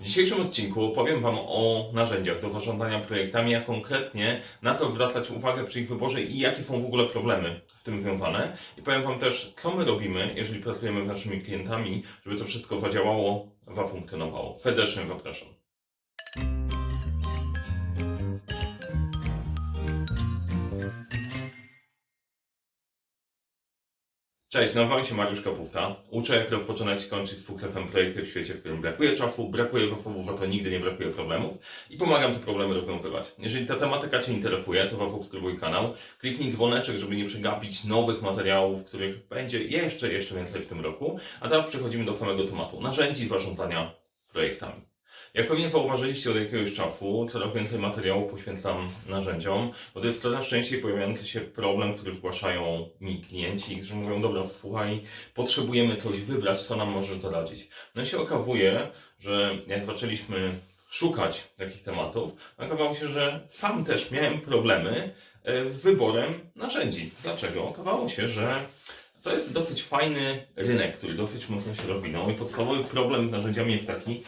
W dzisiejszym odcinku powiem Wam o narzędziach do zarządzania projektami, a konkretnie na co zwracać uwagę przy ich wyborze i jakie są w ogóle problemy z tym związane. I powiem Wam też, co my robimy, jeżeli pracujemy z naszymi klientami, żeby to wszystko zadziałało, zafunkcjonowało. Serdecznie zapraszam. Cześć, nazywam się Mariusz Kapusta. Uczę, jak rozpoczynać i kończyć sukcesem projekty w świecie, w którym brakuje czasu, brakuje zasobów, za to nigdy nie brakuje problemów i pomagam te problemy rozwiązywać. Jeżeli ta tematyka Cię interesuje, to zasubskrybuj kanał, kliknij dzwoneczek, żeby nie przegapić nowych materiałów, których będzie jeszcze, jeszcze więcej w tym roku. A teraz przechodzimy do samego tematu. Narzędzi zarządzania projektami. Jak pewnie zauważyliście od jakiegoś czasu, coraz więcej materiału poświęcam narzędziom, bo to jest coraz częściej pojawiający się problem, który zgłaszają mi klienci, którzy mówią, dobra, słuchaj, potrzebujemy coś wybrać, co nam możesz doradzić. No i się okazuje, że jak zaczęliśmy szukać takich tematów, okazało się, że sam też miałem problemy e, z wyborem narzędzi. Dlaczego? Okazało się, że to jest dosyć fajny rynek, który dosyć mocno się rozwinął i podstawowy problem z narzędziami jest taki,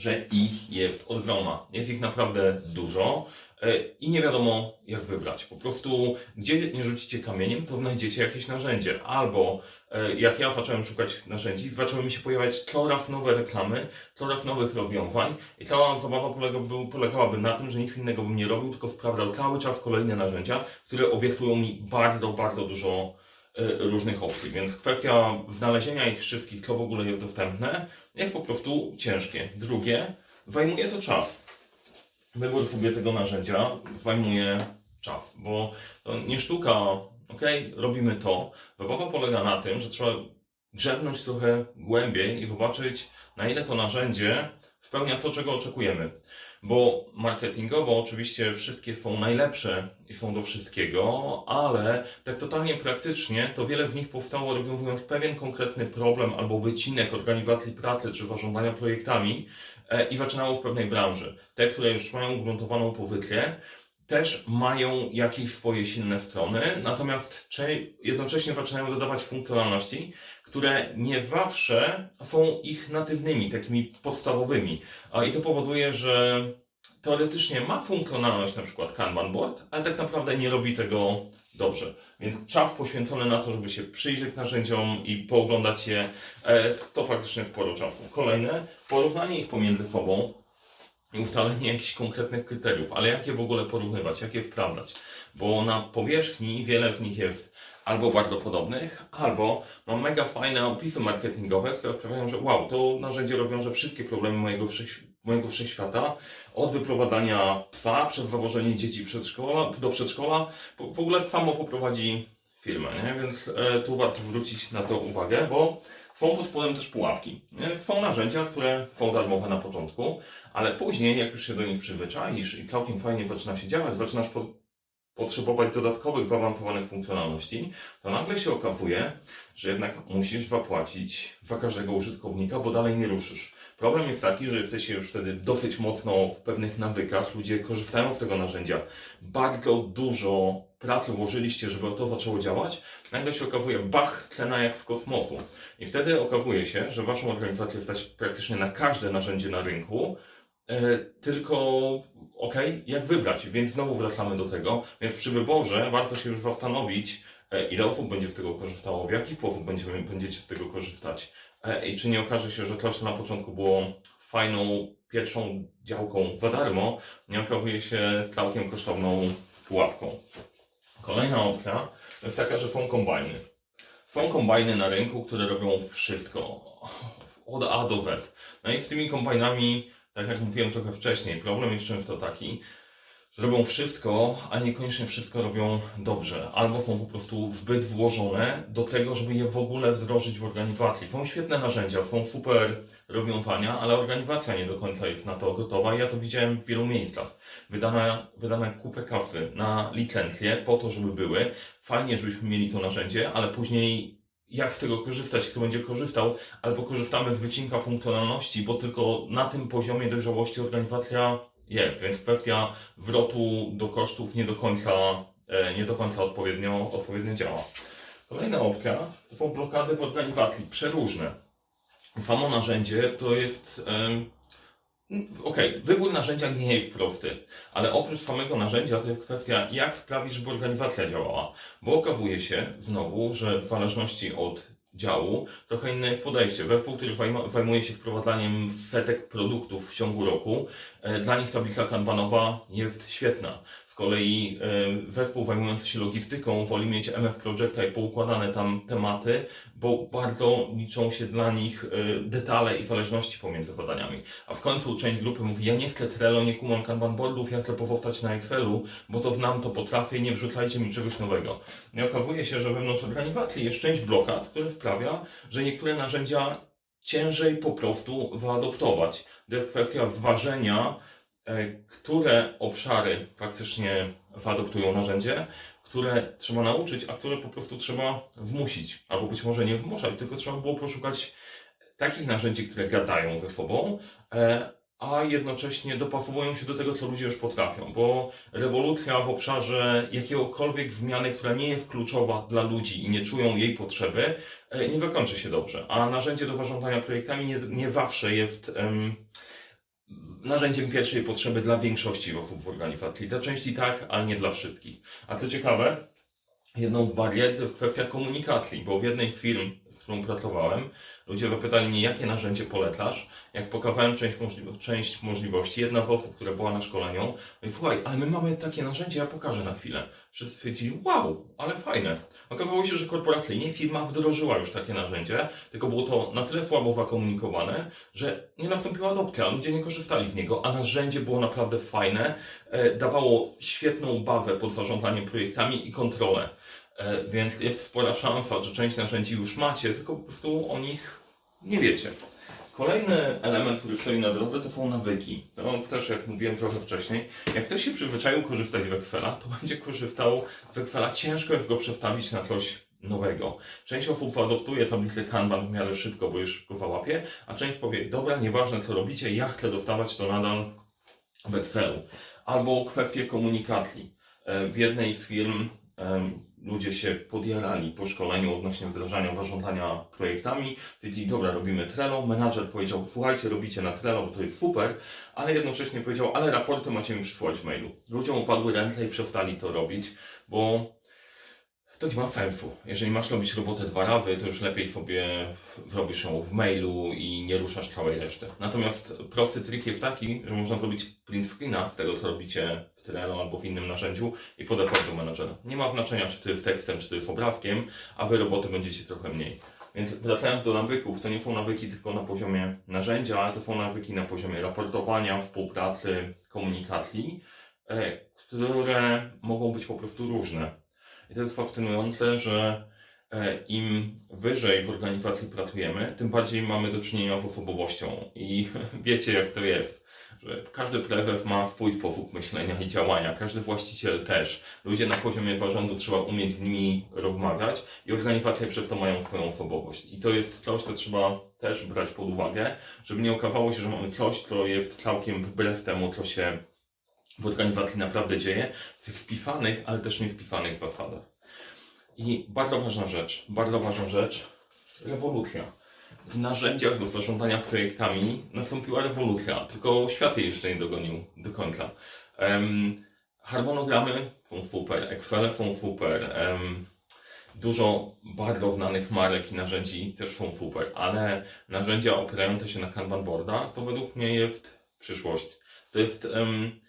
że ich jest od groma. Jest ich naprawdę dużo e, i nie wiadomo jak wybrać. Po prostu gdzie nie rzucicie kamieniem, to znajdziecie jakieś narzędzie. Albo e, jak ja zacząłem szukać narzędzi, zaczęły mi się pojawiać coraz nowe reklamy, coraz nowych rozwiązań i cała zabawa polegała, polegałaby na tym, że nic innego bym nie robił, tylko sprawdzał cały czas kolejne narzędzia, które obiecują mi bardzo, bardzo dużo różnych opcji, więc kwestia znalezienia ich wszystkich, co w ogóle jest dostępne, jest po prostu ciężkie. Drugie, zajmuje to czas. Wybór sobie tego narzędzia zajmuje czas, bo to nie sztuka, ok, robimy to. Zabawa polega na tym, że trzeba grzebnąć trochę głębiej i zobaczyć, na ile to narzędzie spełnia to, czego oczekujemy. Bo marketingowo oczywiście wszystkie są najlepsze i są do wszystkiego, ale tak totalnie praktycznie to wiele z nich powstało rozwiązując pewien konkretny problem albo wycinek organizacji pracy czy zarządzania projektami e, i zaczynało w pewnej branży. Te, które już mają ugruntowaną pozycję, też mają jakieś swoje silne strony, natomiast jednocześnie zaczynają dodawać funkcjonalności, które nie zawsze są ich natywnymi, takimi podstawowymi. I to powoduje, że teoretycznie ma funkcjonalność na przykład Kanban Board, ale tak naprawdę nie robi tego dobrze. Więc czas poświęcony na to, żeby się przyjrzeć narzędziom i pooglądać je, e, to faktycznie sporo czasu. Kolejne, porównanie ich pomiędzy sobą i ustalenie jakichś konkretnych kryteriów, ale jak je w ogóle porównywać, jak je sprawdzać, bo na powierzchni wiele z nich jest albo bardzo podobnych, albo mam mega fajne opisy marketingowe, które sprawiają, że wow, to narzędzie rozwiąże wszystkie problemy mojego, wszech, mojego wszechświata, od wyprowadzania psa przez zawożenie dzieci przedszkola, do przedszkola, w ogóle samo poprowadzi firmę, nie? więc e, tu warto zwrócić na to uwagę, bo są pod spodem też pułapki. Nie? Są narzędzia, które są darmowe na początku, ale później, jak już się do nich przyzwyczaisz i całkiem fajnie zaczyna się działać, zaczynasz po, potrzebować dodatkowych, zaawansowanych funkcjonalności, to nagle się okazuje, że jednak musisz zapłacić za każdego użytkownika, bo dalej nie ruszysz. Problem jest taki, że jesteście już wtedy dosyć mocno w pewnych nawykach, ludzie korzystają z tego narzędzia. Bardzo dużo pracy włożyliście, żeby to zaczęło działać, nagle się okazuje, bach, cena jak z kosmosu. I wtedy okazuje się, że waszą organizację stać praktycznie na każde narzędzie na rynku, e, tylko ok, jak wybrać? Więc znowu wracamy do tego. Więc przy wyborze warto się już zastanowić, e, ile osób będzie z tego korzystało, w jaki sposób będziemy, będziecie z tego korzystać. E, I czy nie okaże się, że to, co na początku było fajną pierwszą działką za darmo, nie okazuje się całkiem kosztowną pułapką. Kolejna opcja jest taka, że są kombajny. Są kombajny na rynku, które robią wszystko. Od A do Z. No i z tymi kombajnami, tak jak mówiłem trochę wcześniej, problem jest często taki, robią wszystko, a niekoniecznie wszystko robią dobrze, albo są po prostu zbyt złożone do tego, żeby je w ogóle wdrożyć w organizacji. Są świetne narzędzia, są super rozwiązania, ale organizacja nie do końca jest na to gotowa. Ja to widziałem w wielu miejscach. Wydana, wydane kupę kasy na licencje po to, żeby były. Fajnie, żebyśmy mieli to narzędzie, ale później jak z tego korzystać, kto będzie korzystał, albo korzystamy z wycinka funkcjonalności, bo tylko na tym poziomie dojrzałości organizacja jest, więc kwestia zwrotu do kosztów nie do końca, e, nie do końca odpowiednio, odpowiednio działa. Kolejna opcja to są blokady w organizacji, przeróżne. Samo narzędzie to jest Okej, wybór narzędzia nie jest prosty, ale oprócz samego narzędzia to jest kwestia, jak sprawić, żeby organizacja działała. Bo okazuje się znowu, że w zależności od działu trochę inne jest podejście. Zespół, który zajmuje się wprowadzaniem setek produktów w ciągu roku, e, dla nich tablica kanbanowa jest świetna. Z kolei e, zespół zajmujący się logistyką woli mieć MF Projecta i poukładane tam tematy, bo bardzo liczą się dla nich e, detale i zależności pomiędzy zadaniami. A w końcu część grupy mówi, ja nie chcę Trello, nie kumam kanban boardów, ja chcę pozostać na Excelu, bo to znam, to potrafię, nie wrzucajcie mi czegoś nowego. I okazuje się, że wewnątrz organizacji jest część blokad, które sprawia, że niektóre narzędzia ciężej po prostu zaadoptować. To jest kwestia zważenia, które obszary faktycznie zaadoptują narzędzie, które trzeba nauczyć, a które po prostu trzeba wmusić. Albo być może nie wmuszać, tylko trzeba było poszukać takich narzędzi, które gadają ze sobą, e, a jednocześnie dopasowują się do tego, co ludzie już potrafią. Bo rewolucja w obszarze jakiegokolwiek zmiany, która nie jest kluczowa dla ludzi i nie czują jej potrzeby, e, nie zakończy się dobrze. A narzędzie do zarządzania projektami nie, nie zawsze jest em, narzędziem pierwszej potrzeby dla większości osób w organizacji. Dla części tak, ale nie dla wszystkich. A co ciekawe, jedną z barier jest kwestia komunikacji, bo w jednej z firm, z którą pracowałem, ludzie zapytali mnie, jakie narzędzie polecasz. Jak pokazałem część, część możliwości, jedna z osób, która była na szkoleniu, mówi, słuchaj, ale my mamy takie narzędzie, ja pokażę na chwilę. Wszyscy stwierdzili, wow, ale fajne. Okazało się, że korporacyjnie firma wdrożyła już takie narzędzie, tylko było to na tyle słabo zakomunikowane, że nie nastąpiła adopcja, ludzie nie korzystali z niego, a narzędzie było naprawdę fajne, e, dawało świetną bazę pod zarządzaniem projektami i kontrolę. E, Więc jest spora szansa, że część narzędzi już macie, tylko po prostu o nich nie wiecie. Kolejny element, który stoi na drodze, to są nawyki. To też, jak mówiłem trochę wcześniej, jak ktoś się przyzwyczaił korzystać z Excela, to będzie korzystał z Excela. Ciężko jest go przestawić na coś nowego. Część osób zaadoptuje tablicę Kanban w miarę szybko, bo już szybko załapie, a część powie, dobra, nieważne co robicie, ja chcę dostawać to nadal w Excelu. Albo kwestie komunikacji. E, W jednej z firm ludzie się podjarali po szkoleniu odnośnie wdrażania, zarządzania projektami. Wiedzieli, dobra, robimy Trello. Menadżer powiedział, słuchajcie, robicie na Trello, bo to jest super, ale jednocześnie powiedział, ale raporty macie mi przysłać w mailu. Ludziom upadły ręce i przestali to robić, bo to nie ma sensu. Jeżeli masz robić robotę dwa razy, to już lepiej sobie zrobisz ją w mailu i nie ruszasz całej reszty. Natomiast prosty trik jest taki, że można zrobić print screena z tego, co robicie w Trello albo w innym narzędziu i podawać do menadżera. Nie ma znaczenia, czy to jest tekstem, czy to jest obrazkiem, a wy roboty będziecie trochę mniej. Więc wracając do nawyków, to nie są nawyki tylko na poziomie narzędzia, ale to są nawyki na poziomie raportowania, współpracy, komunikacji, e, które mogą być po prostu różne. I to jest fascynujące, że e, im wyżej w organizacji pracujemy, tym bardziej mamy do czynienia z osobowością. I wiecie, jak to jest. Że każdy prezes ma swój sposób myślenia i działania, każdy właściciel też. Ludzie na poziomie zarządu trzeba umieć z nimi rozmawiać i organizacje przez to mają swoją osobowość. I to jest coś, co trzeba też brać pod uwagę, żeby nie okazało się, że mamy coś, co jest całkiem wbrew temu, co się w organizacji naprawdę dzieje, w tych wpisanych, ale też nie wpisanych zasadach. I bardzo ważna rzecz, bardzo ważna rzecz, rewolucja. W narzędziach do zarządzania projektami nastąpiła rewolucja, tylko świat jej jeszcze nie dogonił do końca. Em, harmonogramy są super, Excel są super, em, dużo bardzo znanych marek i narzędzi też są super, ale narzędzia opierające się na Kanban boardach to według mnie jest przyszłość. To jest em,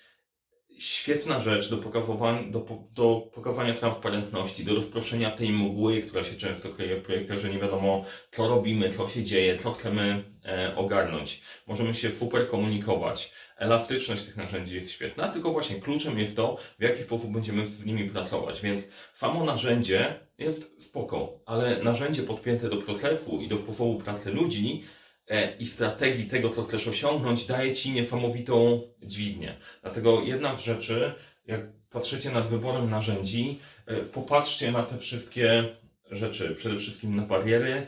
świetna rzecz do pokazywania, do, do pokazywania transparentności, do rozproszenia tej mgły, która się często kryje w projektach, że nie wiadomo co robimy, co się dzieje, co chcemy e, ogarnąć. Możemy się super komunikować. Elastyczność tych narzędzi jest świetna, tylko właśnie kluczem jest to, w jaki sposób będziemy z nimi pracować. Więc samo narzędzie jest spoko, ale narzędzie podpięte do procesu i do sposobu pracy ludzi i strategii tego, co chcesz osiągnąć, daje Ci niesamowitą dźwignię. Dlatego jedna z rzeczy, jak patrzycie nad wyborem narzędzi, e, popatrzcie na te wszystkie rzeczy, przede wszystkim na bariery.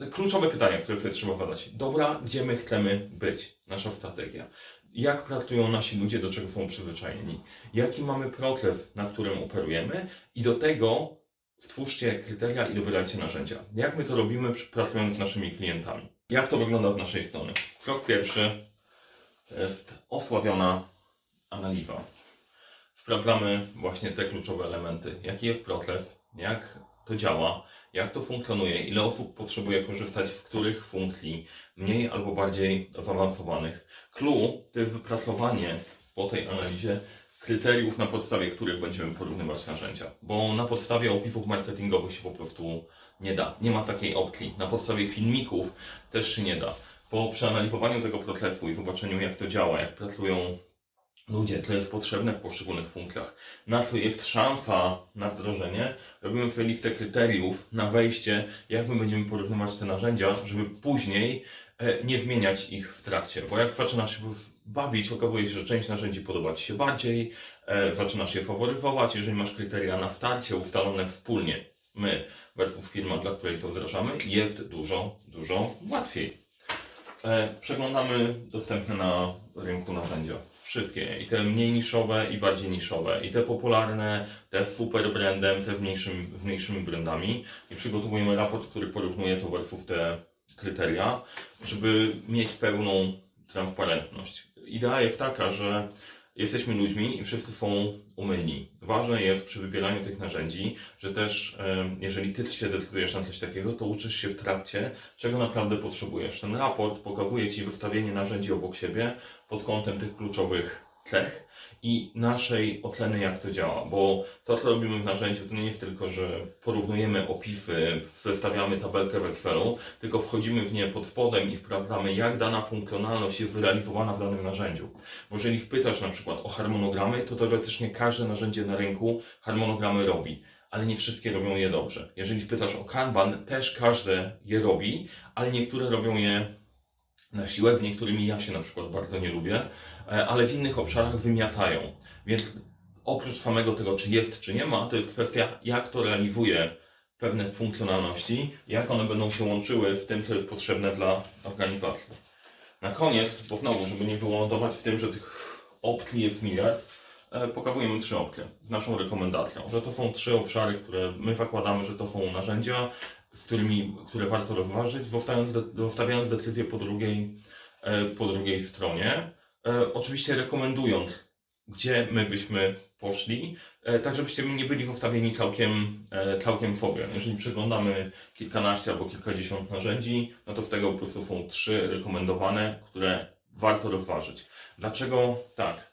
E, Kluczowe pytania, które sobie trzeba zadać. Dobra, gdzie my chcemy być? Nasza strategia. Jak pracują nasi ludzie, do czego są przyzwyczajeni? Jaki mamy proces, na którym operujemy? I do tego stwórzcie kryteria i dobierajcie narzędzia. Jak my to robimy, pracując z naszymi klientami? Jak to wygląda z naszej strony? Krok pierwszy. jest osławiona analiza. Sprawdzamy właśnie te kluczowe elementy. Jaki jest proces, jak to działa, jak to funkcjonuje, ile osób potrzebuje korzystać z których funkcji, mniej albo bardziej zaawansowanych. Clue to jest wypracowanie po tej analizie kryteriów, na podstawie których będziemy porównywać narzędzia. Bo na podstawie opisów marketingowych się po prostu nie da. Nie ma takiej opcji. Na podstawie filmików też się nie da. Po przeanalizowaniu tego procesu i zobaczeniu, jak to działa, jak pracują ludzie, co jest potrzebne w poszczególnych funkcjach, na co jest szansa na wdrożenie, robimy sobie listę kryteriów na wejście, jak my będziemy porównywać te narzędzia, żeby później e, nie zmieniać ich w trakcie. Bo jak zaczynasz się bawić, okazuje się, że część narzędzi podoba Ci się bardziej, e, zaczynasz je faworyzować, jeżeli masz kryteria na starcie ustalone wspólnie, my versus firma, dla której to wdrażamy, jest dużo, dużo łatwiej. E, Przeglądamy dostępne na rynku narzędzia. Wszystkie. I te mniej niszowe, i bardziej niszowe. I te popularne, te z super brandem, te z, mniejszym, z mniejszymi brandami. I przygotowujemy raport, który porównuje to versus te kryteria, żeby mieć pełną transparentność. Idea jest taka, że jesteśmy ludźmi i wszyscy są umylni. Ważne jest przy wybieraniu tych narzędzi, że też e, jeżeli ty się decydujesz na coś takiego, to uczysz się w trakcie, czego naprawdę potrzebujesz. Ten raport pokazuje ci wystawienie narzędzi obok siebie pod kątem tych kluczowych cech i naszej oceny, jak to działa. Bo to, co robimy w narzędziu, to nie jest tylko, że porównujemy opisy, zestawiamy tabelkę Excelu, tylko wchodzimy w nie pod spodem i sprawdzamy, jak dana funkcjonalność jest zrealizowana w danym narzędziu. Bo jeżeli spytasz na przykład o harmonogramy, to teoretycznie każde narzędzie na rynku harmonogramy robi. Ale nie wszystkie robią je dobrze. Jeżeli spytasz o Kanban, też każde je robi, ale niektóre robią je na siłę, z niektórymi ja się na przykład bardzo nie lubię, e, ale w innych obszarach wymiatają. Więc oprócz samego tego, czy jest, czy nie ma, to jest kwestia, jak to realizuje pewne funkcjonalności, jak one będą się łączyły z tym, co jest potrzebne dla organizacji. Na koniec, bo znowu, żeby nie wylądować w tym, że tych opcji jest miliard, e, pokazujemy trzy opcje z naszą rekomendacją, że to są trzy obszary, które my zakładamy, że to są narzędzia, z którymi, które warto rozważyć, zostawiając, de, zostawiając decyzję po drugiej, e, po drugiej stronie. E, oczywiście rekomendując, gdzie my byśmy poszli, e, tak żebyście nie byli zostawieni całkiem, całkiem sobie. Jeżeli przeglądamy kilkanaście albo kilkadziesiąt narzędzi, no to z tego po prostu są trzy rekomendowane, które warto rozważyć. Dlaczego tak?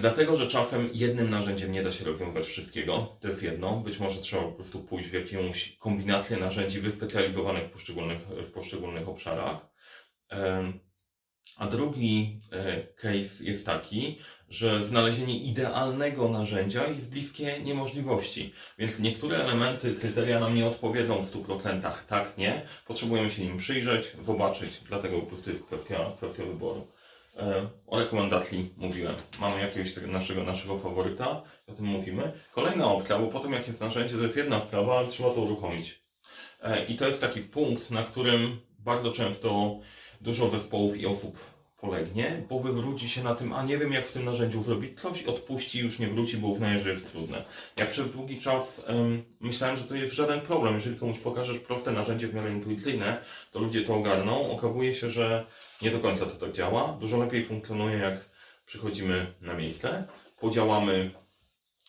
Dlatego, że czasem jednym narzędziem nie da się rozwiązać wszystkiego. To jest jedno. Być może trzeba po prostu pójść w jakąś kombinację narzędzi wyspecjalizowanych w poszczególnych, w poszczególnych obszarach. A drugi e, case jest taki, że znalezienie idealnego narzędzia jest bliskie niemożliwości. Więc niektóre elementy, kryteria nam nie odpowiedzą w 100%. Tak, nie. Potrzebujemy się nim przyjrzeć, zobaczyć. Dlatego po prostu jest kwestia, kwestia wyboru. E, O rekomendacji mówiłem. Mamy jakiegoś naszego, naszego faworyta, o tym mówimy. Kolejna opcja, bo potem jak jest narzędzie, to jest jedna sprawa, ale trzeba to uruchomić. E, I to jest taki punkt, na którym bardzo często dużo zespołów i osób polegnie, bo wywróci się na tym, a nie wiem jak w tym narzędziu zrobić, coś odpuści, już nie wróci, bo uznaje, że jest trudne. Ja przez długi czas em, myślałem, że to jest żaden problem. Jeżeli komuś pokażesz proste narzędzie w miarę intuicyjne, to ludzie to ogarną. Okazuje się, że nie do końca to tak działa. Dużo lepiej funkcjonuje, jak przychodzimy na miejsce, podziałamy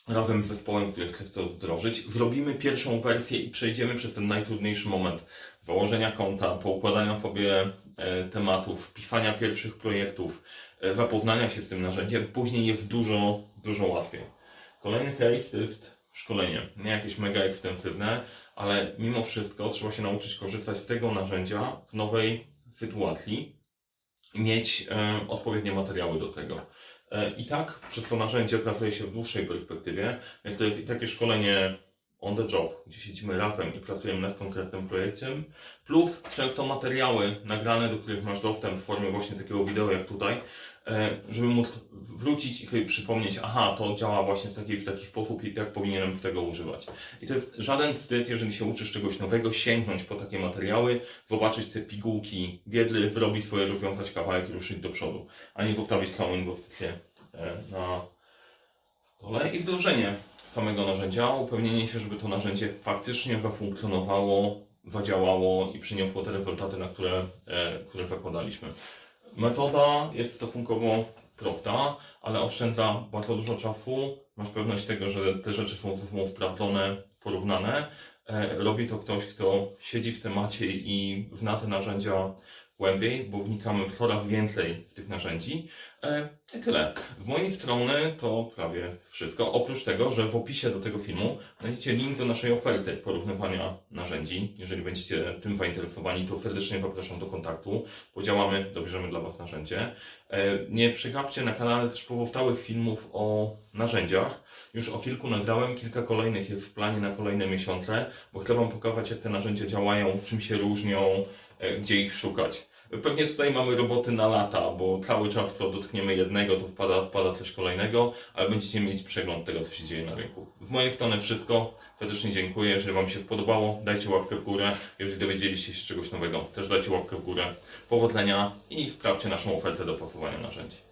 razem z zespołem, który chce to wdrożyć, zrobimy pierwszą wersję i przejdziemy przez ten najtrudniejszy moment założenia konta, poukładania sobie tematów, wpisania pierwszych projektów, e, zapoznania się z tym narzędziem. Później jest dużo, dużo łatwiej. Kolejny case to jest szkolenie. Nie jakieś mega ekstensywne, ale mimo wszystko trzeba się nauczyć korzystać z tego narzędzia w nowej sytuacji i mieć e, odpowiednie materiały do tego. E, I tak przez to narzędzie pracuje się w dłuższej perspektywie, więc to jest i takie szkolenie on the job, gdzie siedzimy razem i pracujemy nad konkretnym projektem, plus często materiały nagrane, do których masz dostęp w formie właśnie takiego wideo jak tutaj, e, żeby móc wrócić i sobie przypomnieć, aha, to działa właśnie w taki, w taki sposób i tak powinienem z tego używać. I to jest żaden wstyd, jeżeli się uczysz czegoś nowego, sięgnąć po takie materiały, zobaczyć te pigułki wiedzy, zrobić swoje, rozwiązać kawałek i ruszyć do przodu, a nie zostawić całą inwestycję na dole i wdrożenie samego narzędzia, upewnienie się, żeby to narzędzie faktycznie zafunkcjonowało, zadziałało i przyniosło te rezultaty, na które, e, które zakładaliśmy. Metoda jest stosunkowo prosta, ale oszczędza bardzo dużo czasu. Masz pewność tego, że te rzeczy są ze sobą sprawdzone, porównane. E, Robi to ktoś, kto siedzi w temacie i zna te narzędzia głębiej, bo wnikamy w coraz więcej z tych narzędzi. E, I tyle. Z mojej strony to prawie wszystko. Oprócz tego, że w opisie do tego filmu znajdziecie link do naszej oferty porównywania narzędzi. Jeżeli będziecie tym zainteresowani, to serdecznie zapraszam do kontaktu. Podziałamy, dobierzemy dla Was narzędzie. E, Nie przegapcie na kanale też pozostałych filmów o narzędziach. Już o kilku nagrałem, kilka kolejnych jest w planie na kolejne miesiące, bo chcę Wam pokazać, jak te narzędzia działają, czym się różnią, e, gdzie ich szukać. Pewnie tutaj mamy roboty na lata, bo cały czas to dotkniemy jednego, to wpada, wpada coś kolejnego, ale będziecie mieć przegląd tego, co się dzieje na rynku. Z mojej strony wszystko. Serdecznie dziękuję. Jeżeli Wam się spodobało, dajcie łapkę w górę. Jeżeli dowiedzieliście się czegoś nowego, też dajcie łapkę w górę. Powodzenia i sprawdźcie naszą ofertę dopasowania narzędzi.